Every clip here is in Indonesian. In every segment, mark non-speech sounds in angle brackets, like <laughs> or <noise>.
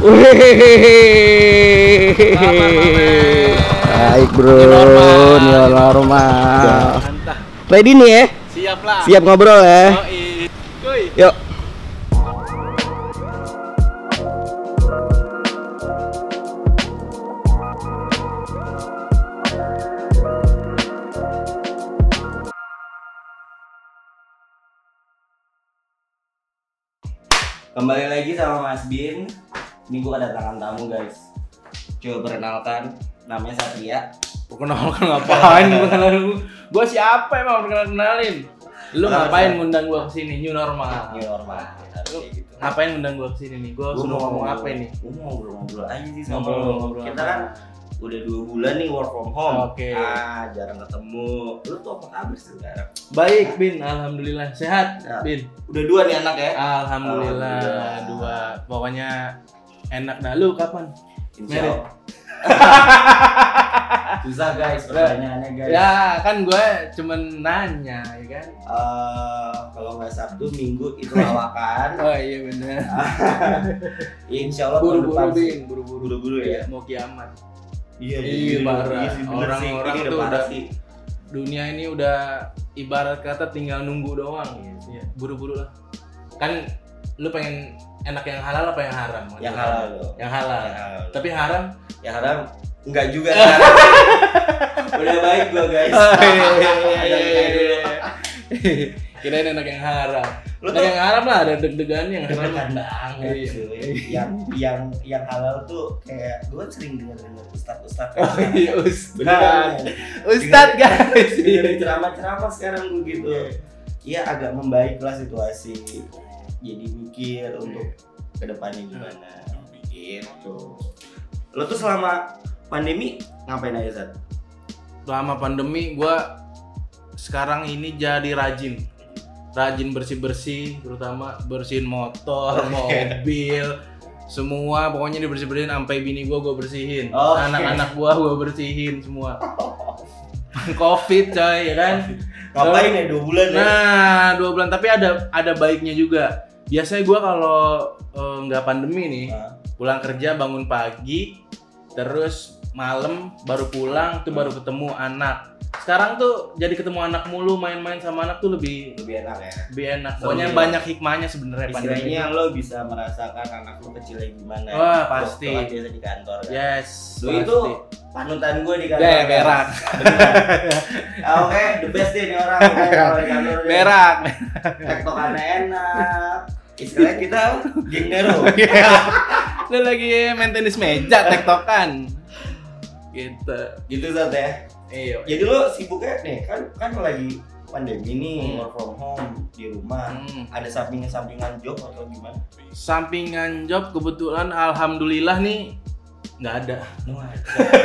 Baik bro, New normal. Ready nih ya? Siap lah. Siap ngobrol ya? Yuk. Kembali lagi sama Mas Bin. Ini gue kedatangan tamu guys. Coba perkenalkan, namanya Satria. Perkenalkan ngapain <laughs> perkenalan? Gua siapa emang perkenalan kenalin? Lu Kenapa, ngapain ngundang gua ke sini new normal? New normal. Lu Kayak gitu. ngapain ngundang gua ke sini nih? Gua Gua suruh ngomong apa ini? Gue mau ngobrol-ngobrol aja sih sama Ngobrol, Kita apa? kan udah dua bulan nih work from home. Oke. Ah, jarang ketemu. Lu tuh apa kabar sih sekarang? Baik, Bin. Alhamdulillah sehat, Ya. Bin. Udah dua nih anak ya? Alhamdulillah. Alhamdulillah. Dua. Pokoknya enak dah. Lu kapan? Merit. <laughs> Susah guys pertanyaannya guys. Ya, kan gue cuman nanya, ya kan? Eh, kalau nggak Sabtu Minggu itu <laughs> lawakan. Oh iya benar. <laughs> Insya Allah Buru-buru. Buru-buru. Buru-buru ya. Mau kiamat. Iya, Iya, parah. sih, bener sih. Orang-orang tuh parah udah- sih. dunia ini udah ibarat kata tinggal nunggu doang Iya, buru-buru lah kan lu pengen enak yang halal apa yang haram Yang halal loh. yang halal Yang halal. tapi haram Ya haram enggak juga. <laughs> Udah baik gua guys. Oh, iya, Ada kayak dulu. kirain enak yang haram Lu enak tuh yang haram lah ada deg-degan yang haram banget Iya. Yang yang yang halal tuh kayak gua sering dengar dengar ustad ustad. oh iya ustad ustad guys Dengerin ceramah-ceramah sekarang gua gitu. Iya agak membaik lah situasi. Jadi mikir untuk ke depannya gimana. Gitu. Lo tuh selama pandemi ngapain aja Zat? selama pandemi gua sekarang ini jadi rajin rajin bersih bersih terutama bersihin motor mobil semua pokoknya dibersih bersihin sampai bini gua gua bersihin Oke. anak-anak gua gua bersihin semua covid coy ya kan Ngapain ya dua bulan ya? nah dua bulan tapi ada ada baiknya juga biasanya gua kalau eh, nggak pandemi nih Nah, pulang kerja bangun pagi terus malam baru pulang tuh baru ketemu anak sekarang tuh jadi ketemu anak mulu main-main sama anak tuh lebih lebih enak ya. lebih enak pokoknya ya. banyak hikmahnya sebenarnya pandemi itu. lo bisa merasakan anak lo kecilnya gimana. Wah, pasti. Waktu kan biasa di kantor kan. yes Lo itu panutan gue di kantor. Guys. berak. Beneran. Ah, Oke, the best deh nih orang. <laughs> Kalau di kantor berak Tektokannya enak. Istilahnya kita geng Nero. <laughs> lu lagi main tenis meja tektokan gitu gitu Zat ya. iya Jadi lo sibuknya nih kan kan lagi pandemi nih Hmm. work from home di rumah. Hmm. Ada sampingan-sampingan job atau gimana? sampingan job kebetulan alhamdulillah nih nggak ada Lu ada.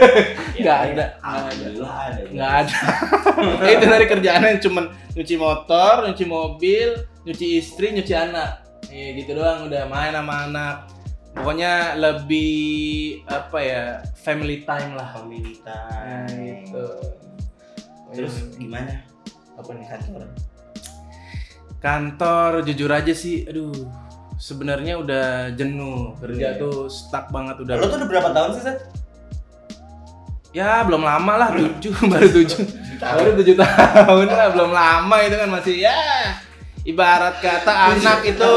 <laughs> Nggak Ya, ada. Alhamdulillah ada. nggak ada <laughs> itu dari kerjaannya cuman nyuci motor nyuci mobil nyuci istri nyuci anak iya gitu doang udah main sama anak pokoknya lebih apa ya family time lah Family nah time. gitu Terus Iya. gimana apa nih kantor? kantor jujur aja sih aduh sebenarnya udah jenuh kerja Iya. tuh stuck banget udah Lo tuh udah berapa tahun sih, Sat? ya belum lama lah tujuh <laughs> baru tujuh baru tujuh tahun lah belum lama itu kan masih ya ibarat kata anak itu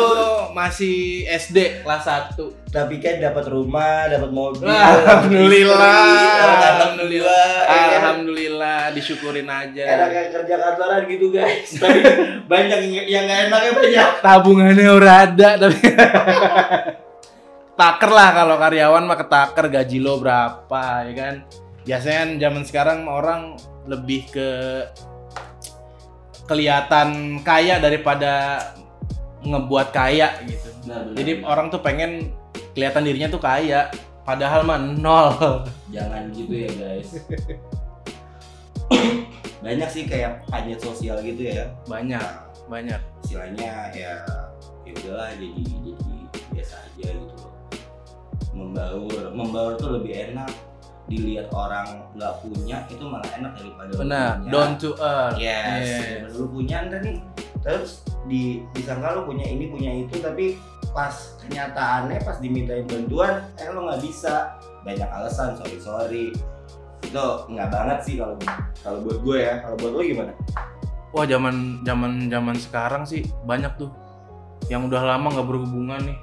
masih SD kelas 1 Tapi kan dapat rumah, dapat mobil. Alhamdulillah. Alhamdulillah. Alhamdulillah disyukurin aja Enaknya kerja kantoran gitu guys. Tapi banyak yang- yang nggak enaknya banyak. tabungannya udah ada tapi taker lah kalau karyawan mah ketaker gaji lo berapa ya kan biasanya kan zaman sekarang orang lebih ke kelihatan kaya daripada ngebuat kaya gitu jadi orang tuh pengen kelihatan dirinya tuh kaya padahal mah nol <laughs> jangan gitu ya guys. banyak sih kayak panjat sosial gitu ya. banyak banyak Istilahnya ya ya udahlah jadi jadi biasa aja gitu loh. Membaur, membaur tuh lebih enak dilihat orang nggak punya itu malah enak daripada lu benar. punya. down to earth. Yes, Yes. lu punya ntar nih terus di disangka lu punya ini punya itu tapi pas kenyataannya pas dimintain bantuan eh lo nggak bisa. Banyak alasan sorry sorry. Itu nggak banget sih kalau kalau buat gue ya. Kalau buat lo gimana? Wah zaman zaman zaman sekarang sih banyak tuh yang udah lama nggak berhubungan nih.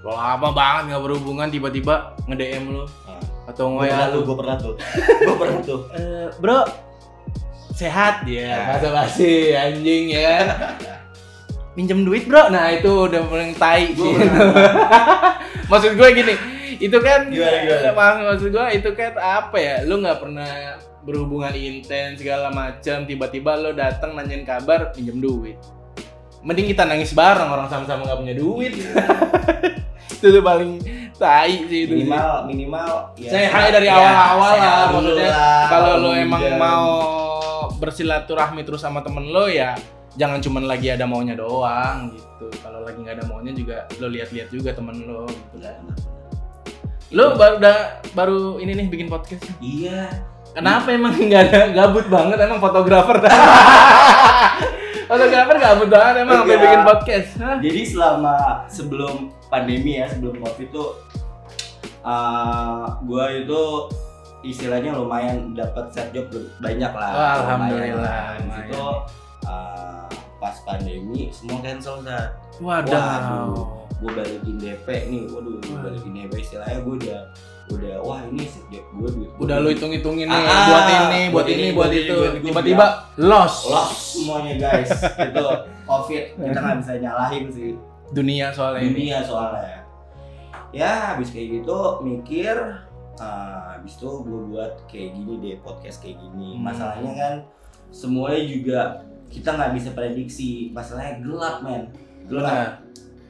Lama banget nggak berhubungan tiba-tiba nge DM lu. Nah, atau pernah tuh <laughs> gue pernah tuh. Gue pernah tuh. Eh, bro. Sehat. Ya bahasa basi anjing ya. Pinjem duit bro. Nah itu udah paling tai pernah. <laughs> maksud gue gini itu kan Gimana, gimana? mak- maksud gue itu kan apa ya? Lu nggak pernah berhubungan intens segala macam tiba-tiba lo datang nanyain kabar pinjem duit. Mending kita nangis bareng orang sama-sama nggak punya duit. <laughs> Itu tuh paling tai sih itu sih. minimal minimal ya, Saya hai dari ya, awal-awal sehat lah, maksudnya. kalau lo emang mau bersilaturahmi terus sama temen lo ya jangan cuman lagi ada maunya doang gitu. Kalau lagi nggak ada maunya juga lo lihat-lihat juga temen lo gitu. Kan lo baru udah baru ini nih bikin podcast iya. Kenapa emang nggak ada gabut banget emang fotografer <laughs> fotografer gabut banget emang sampai Enggak. bikin podcast Hah? Jadi selama sebelum pandemi ya, sebelum covid itu, uh, gua itu istilahnya lumayan dapat set job banyak lah. Wah, Lumayan alhamdulillah, lah. Lumayan. situ uh, pas pandemi semua cancel waduh Gue balikin DP nih, waduh, gue balikin DP istilahnya gue udah udah wah ini set job gue duit udah lo duit. hitung-hitungin nih Ah, buat ini buat ini buat ini, itu. buat itu. tiba-tiba loss. loss semuanya guys. <laughs> Itu covid kita nggak bisa nyalahin sih. Dunia soalnya ini. Dunia soalnya. Ya habis kayak gitu mikir ah, habis itu gue buat kayak gini deh podcast kayak gini. Hmm. masalahnya kan semuanya juga kita nggak bisa prediksi. Masalahnya gelap men. Gelap.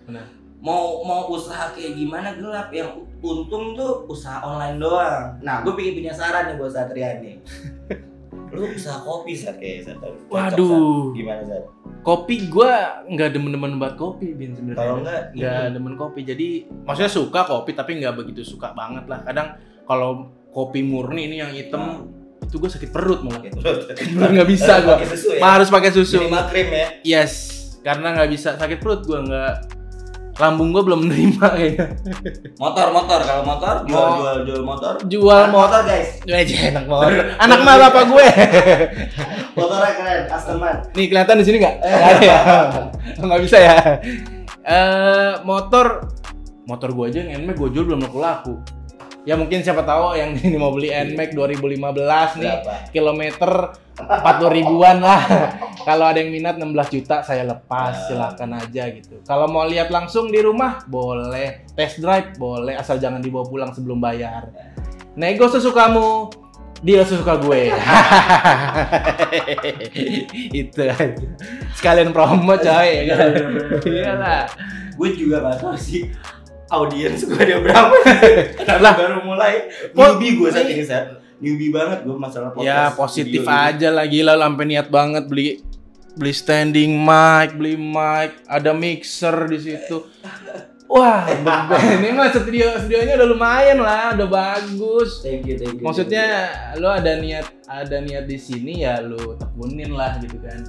Benar mau mau usaha kayak gimana gelap. Yang untung tuh usaha online doang. Nah gue pengen punya saran nih buat Satria nih. <laughs> Lu usaha kopi saat kayak Sat. Waduh. gimana Sat? kopi gua nggak demen-demen banget kopi bin sebenarnya. Kalau enggak nggak ini demen kopi. Jadi maksudnya suka kopi tapi nggak begitu suka banget lah. Kadang kalau kopi murni ini yang hitam itu gue sakit perut malah. Gitu. <laughs> nggak bisa gua. Pakai susu ya? Harus pakai susu. Minimal krim ya? Yes. Karena nggak bisa sakit perut gua nggak lambung gua belum menerima kayaknya. Motor motor. Kalau motor jual Mau- jual jual motor. Jual Anak motor motor guys. Wajah enak banget anak mah bapak gue. <laughs> Motornya keren Aston Martin nih kelihatan di sini nggak? Nggak ada ya? <laughs> Nggak bisa ya? Eh motor motor gue aja yang gue jual belum laku laku ya mungkin siapa tahu yang <laughs> ini mau beli NMAX 2015 nih berapa kilometer 40 ribuan lah. <laughs> Kalau ada yang minat 16 juta saya lepas Ah. silakan aja gitu. Kalau mau lihat langsung di rumah boleh. Test drive boleh. Asal jangan dibawa pulang sebelum bayar. Nego sesukamu dia sesuka gue. <laughs> Itu aja. Sekalian promo coy. Ya kan iyalah. Gue juga gak tahu sih audiens gue ada berapa karena <laughs> Lah. baru mulai. Newbie gue saat ini saat newbie banget gue masalah podcast ya positif aja lah gila sampai niat banget beli beli standing mic beli mic ada mixer di situ. Wah <laughs> <laughs> ini mah studio studionya udah lumayan lah udah bagus. Thank you thank you maksudnya lu ada niat ada niat di sini ya lu tekunin lah gitu kan.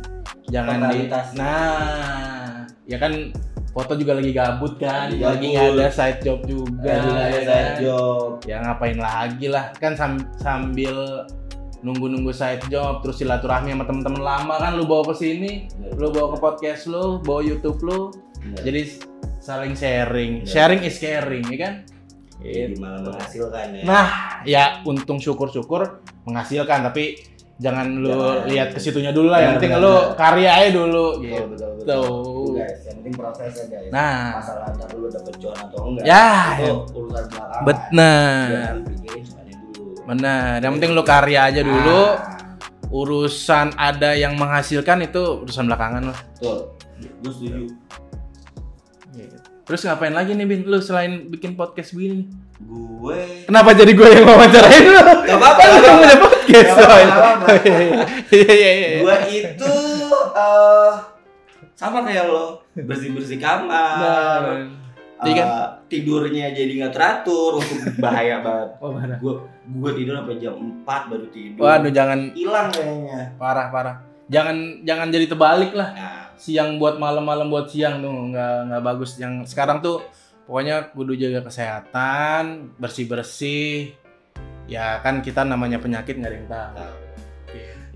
Jangan di nah ya kan foto juga lagi gabut kan Lagi lagi nggak ada side job juga Gak ada ya side kan? job. Ya ngapain lagi lah kan sam- sambil nunggu-nunggu side job terus silaturahmi sama temen-temen lama kan lu bawa ke sini lu bawa ke podcast lu bawa YouTube lu. Bener. jadi saling sharing. Bener. sharing is caring ya kan? Ya, gimana menghasilkan ya? Nah ya untung syukur-syukur menghasilkan tapi jangan lu Jangan. lihat ke situnya dulu lah yang penting lu karya aja dulu betul gitu. betul betul. Tuh, guys. Yang penting prosesnya guys. Nah. Masalah antar lu dapet cuan atau enggak Ya, itu ya. urusan belakangan. Benar. Jangan pikirin cuannya dulu. Benar. Yang penting lu karya aja dulu. Ah, urusan ada yang menghasilkan itu urusan belakangan lah. Betul. Gue setuju. Terus ngapain lagi nih Bin? Lu selain bikin podcast begini? Gue Kenapa jadi gue yang wawancarain lu? Gak apa-apa, lu gak yang punya podcast. Soalnya. gak apa-apa. Iya iya iya. gue itu eh sama kayak lo bersih bersih kamar Nah, Iya kan? tidurnya jadi nggak teratur untuk bahaya <laughs> banget Oh, mana? gue gue tidur sampai jam 4 baru tidur Waduh jangan hilang kayaknya parah parah. Jangan jangan jadi terbalik lah. nah siang buat malam-malam buat siang tuh nggak nggak bagus. Yang sekarang tuh pokoknya kudu jaga kesehatan, bersih-bersih. Ya kan kita namanya penyakit nggak ada yang tahu.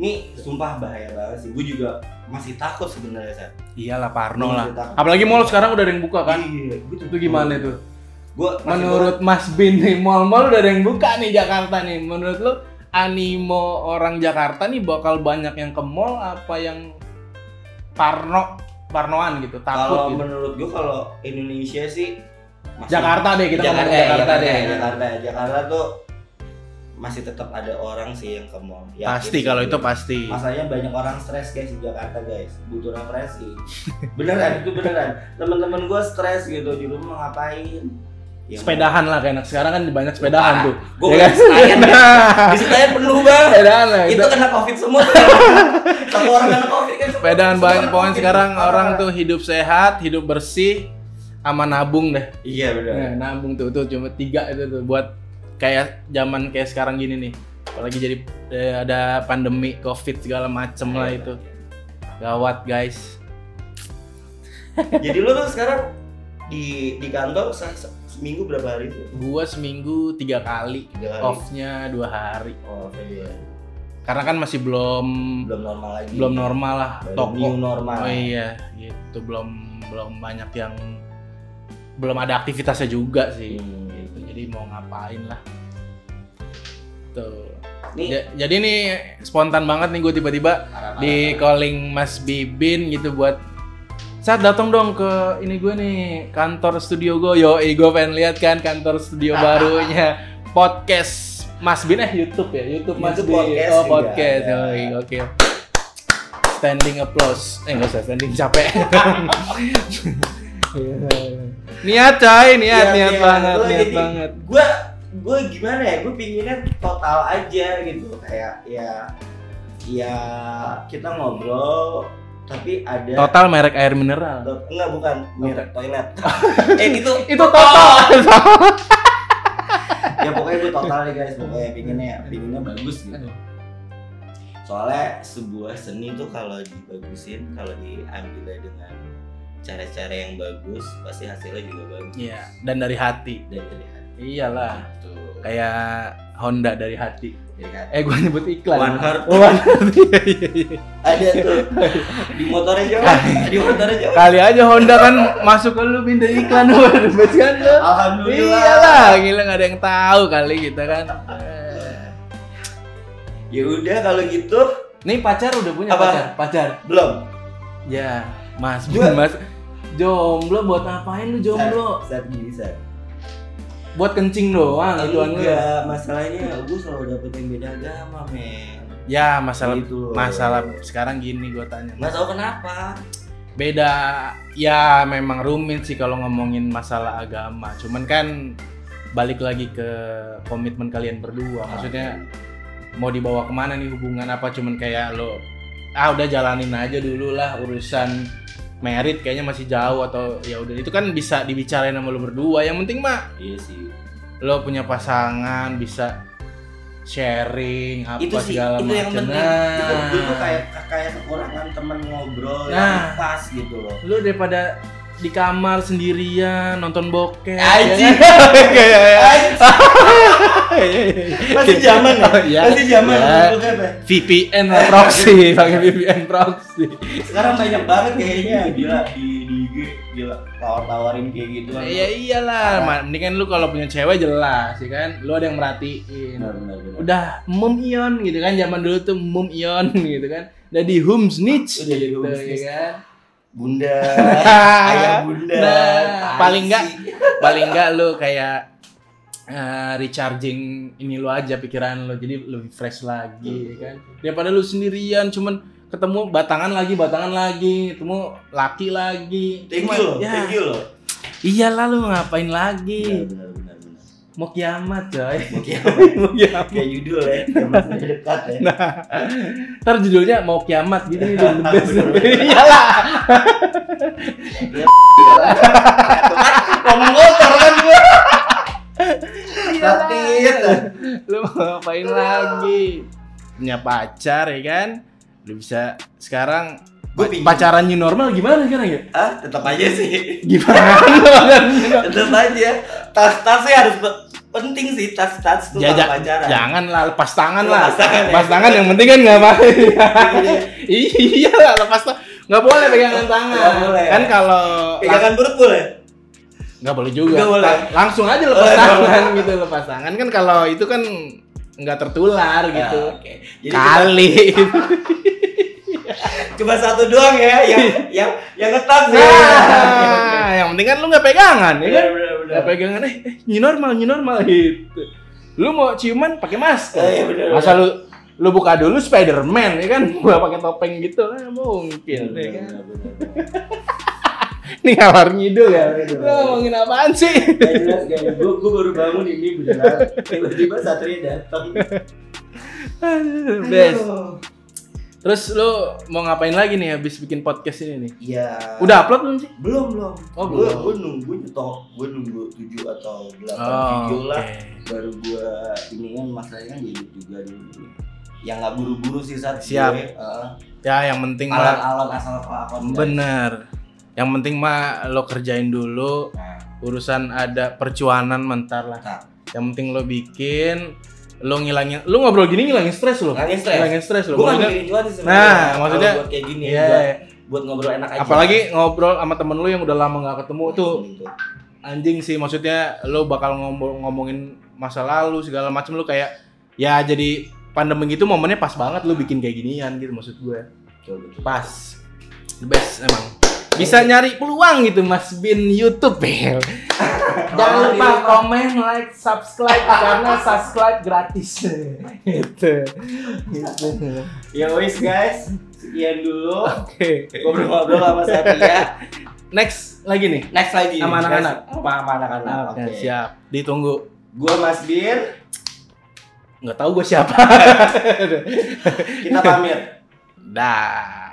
Ini sumpah bahaya banget sih. Gue juga masih takut sebenarnya Sat. Iyalah Parno lah. takut. Apalagi mall sekarang udah ada yang buka kan? Iya, gue tuh Itu gimana tuh? Gue Menurut Mas Bin nih, mall-mall udah ada yang buka nih Jakarta nih. Menurut lu animo orang Jakarta nih bakal banyak yang ke mall apa yang parno parnoan gitu, takut kalau gitu. menurut gue kalau Indonesia sih masih- Jakarta deh kita Jakarta, ngomong Jakarta, deh. Jakarta, Jakarta tuh masih tetap ada orang sih yang ke mall. Yakin Pasti sih kalau gue. itu pasti. Masalahnya banyak orang stres guys di Jakarta guys, butuh refreshing. <laughs> beneran itu beneran. Teman-teman gue stres gitu di rumah ngapain? Ya, Sepedahan lah kayak anak sekarang kan banyak sepedahan tuh. Gue Ya kan? Senayan, <laughs> di Senayan penuh banget. Sepedahan lah. Itu kena covid semua. <laughs> Satu orang kena covid kan. sepedahan banyak pokoknya Covid. sekarang orang tuh hidup sehat, hidup bersih, sama nabung deh. Iya bener. Nah, nabung tuh tuh cuma tiga itu tuh buat kayak zaman kayak sekarang gini nih. Apalagi jadi eh, ada pandemi covid segala macem lah itu. Gawat guys. Jadi lu tuh sekarang di di kantor se- se- seminggu berapa hari tuh? Gua seminggu tiga kali, Tiga hari. off-nya dua hari. Oh, iya. Karena kan masih belum Belum normal lagi. belum normal lah Baru toko. New normal. Oh iya, gitu belum belum banyak yang belum ada aktivitasnya juga sih. Hmm. Gitu. Jadi mau ngapain lah. Tuh. Nih, Ja- jadi nih spontan banget nih gue tiba-tiba di calling Mas Bibin gitu buat saat datang dong ke ini gue nih kantor studio gue yo gue pengen lihat kan kantor studio <laughs> barunya. Podcast Mas Bin eh YouTube ya? YouTube Mas YouTube Bin podcast oh podcast. oh iya, oke. Standing applause. Eh nggak usah standing capek <laughs> <laughs> niat coy niat Iya, niat iya. banget Gua niat jadi- banget Gue gue gimana ya? Gue pinginnya total aja gitu. Kayak ya ya kita ngobrol tapi ada total merek air mineral enggak bukan merek toilet. <laughs> eh itu itu total <laughs> ya pokoknya gue total nih guys pokoknya pinginnya pinginnya bagus gitu soalnya sebuah seni tuh kalau dibagusin kalau diambil dengan cara-cara yang bagus pasti hasilnya juga bagus Iya, dan dari hati. dari dari hati Iyalah, tuh kayak Honda dari hati. Eh, gua nyebut iklan. One Heart. Oh, One Heart. <laughs> Iya, iya, iya. ada tuh di motornya siapa di motornya siapa Kali aja Honda kan masuk ke lu pindah iklan lu, bebas kan lu. alhamdulillah Iyalah, gila nggak ada yang tahu kali kita kan. Ya udah kalau gitu Nih pacar udah punya Apa? pacar? Pacar. belum Ya, Mas, Gua- Mas. Jomblo buat ngapain lu jomblo? saat, saat gini saat Buat kencing doang lu. enggak masalahnya gue selalu dapet yang beda agama men Ya, masalah Gitu. masalah sekarang gini gua tanya. nggak tahu kenapa beda ya memang rumit sih kalau ngomongin masalah agama cuman kan balik lagi ke komitmen kalian berdua maksudnya mau dibawa ke mana nih hubungan apa cuman kayak lo ah udah jalanin aja dulu lah urusan merit kayaknya masih jauh atau ya udah. Itu kan bisa dibicarain sama lo berdua. Yang penting mah iya sih. lo punya pasangan bisa sharing apa itu sih segala itu yang penting. Itu gue tuh kayak kayak kekurangan temen ngobrol Nah. yang pas gitu loh. Lu daripada di kamar sendirian nonton bokep Anjing. ya kan? <laughs> Kayak- masih zaman ya? Oh, iya. masih zaman Ya. VPN lah <laughs> proxy pakai VPN proxy. Sekarang banyak banget kayaknya gila. Di di IG gila. Tawar tawarin kayak gitu kan ya iyalah Ma- mendingan lu kalau punya cewek jelas ya kan? Lu ada yang merhatiin. Benar benar benar. Udah mum ion gitu kan? Zaman dulu tuh mum ion gitu kan? Udah di hum snitch Udah gitu ya kan bunda. <laughs> Ayah bunda. Nah, paling enggak <laughs> paling enggak lu kayak eh, recharging ini lu aja pikiran lu. Jadi lebih fresh lagi ya kan? Daripada lu sendirian cuman ketemu batangan lagi batangan lagi ketemu laki lagi. Thank you ya, thank you loh. Iyalah lu ngapain lagi? Benar benar benar mau kiamat coy. Oke, <laughs> mau kiamat. Kayak judul ya yang masih dekat ya ntar judulnya mau kiamat gitu nih the best iyalah ngomong kotor kan gue Iyalah. Tapi lu mau ngapain lagi? Punya pacar ya kan? Lu bisa sekarang. Pacaran new normal gimana sekarang ya? Ah, tetap aja sih. Gimana? <laughs> tetap aja. Tas-tasnya harus pe- penting sih tas-tas tuh ya, ja- pacaran. jangan lah lepas tangan Lepas lah. tangan ya. lepas tangan yang penting kan nggak main. <laughs> iya lah lepas tangan. Nggak boleh pegangan tangan. Nggak boleh. Kan kalau Pegangan perut boleh. nggak boleh juga. Nggak boleh. La- Langsung aja lepas tangan gitu lepas tangan kan kalau itu kan nggak tertular gitu. Ah, oke. Jadi cuma, Kali. <laughs> cuma satu doang ya yang <laughs> yang yang ngetat sih. Nah, <laughs> yang penting kan lu nggak pegangan ya kan? Nggak pegangan eh, eh new normal, new normal gitu. Lu mau ciuman pakai masker. Eh, iya, bener, Masa lu lu buka dulu Spiderman ya kan? Gua pakai topeng gitu kan mungkin Bener, ya kan. bener. <laughs> Ini ngalor ngidul ya. Ngidul. Lu ngomongin apaan sih? Gak jelas gak gue gue baru bangun ini beneran tiba-tiba satria datang. Bes. Aduh. Terus lu mau ngapain lagi nih habis bikin podcast ini nih? Iya. Udah upload belum sih? Belum belum. Oh, belum. gue nunggu nyetok gue nunggu tujuh atau delapan Oh, video lah oke. baru gue ini kan masalahnya kan edit juga dulu. Yang nggak buru-buru sih saat Siap. gue. Heeh. Ya yang penting mah alon-alon asal lakon. bener. Yang penting mah lo kerjain dulu Nah, urusan ada percuanan mentar lah. Nah. Yang penting lo bikin, lo ngilangin, lo ngobrol gini ngilangin stres lo. Ngilangin stres. Ngilangin stres lo. gue mikirin cuan sih. Nah, maksudnya- buat kayak gini Iya. buat, buat ngobrol enak aja. Apalagi ngobrol sama temen lo yang udah lama nggak ketemu tuh Gitu. anjing sih. Maksudnya lo bakal ngomong ngomongin masa lalu segala macam lo kayak ya jadi pandemi gitu momennya pas banget lo bikin kayak ginian gitu maksud gue. Betul, betul. Pas. The best emang. Bisa nyari peluang gitu Mas Bin YouTube Oh, <laughs> lupa iya. komen, like, subscribe karena subscribe gratis. gitu. Gitu. Ya wis guys, sekian dulu Oke. ngobrol-ngobrol sama Satria. Next lagi nih. Next lagi Sama anak-anak. Sama anak-anak. Oke, Oke. siap. Ditunggu. Gua Mas Bir, Nggak tahu gue siapa. kita pamit. <laughs> Dah.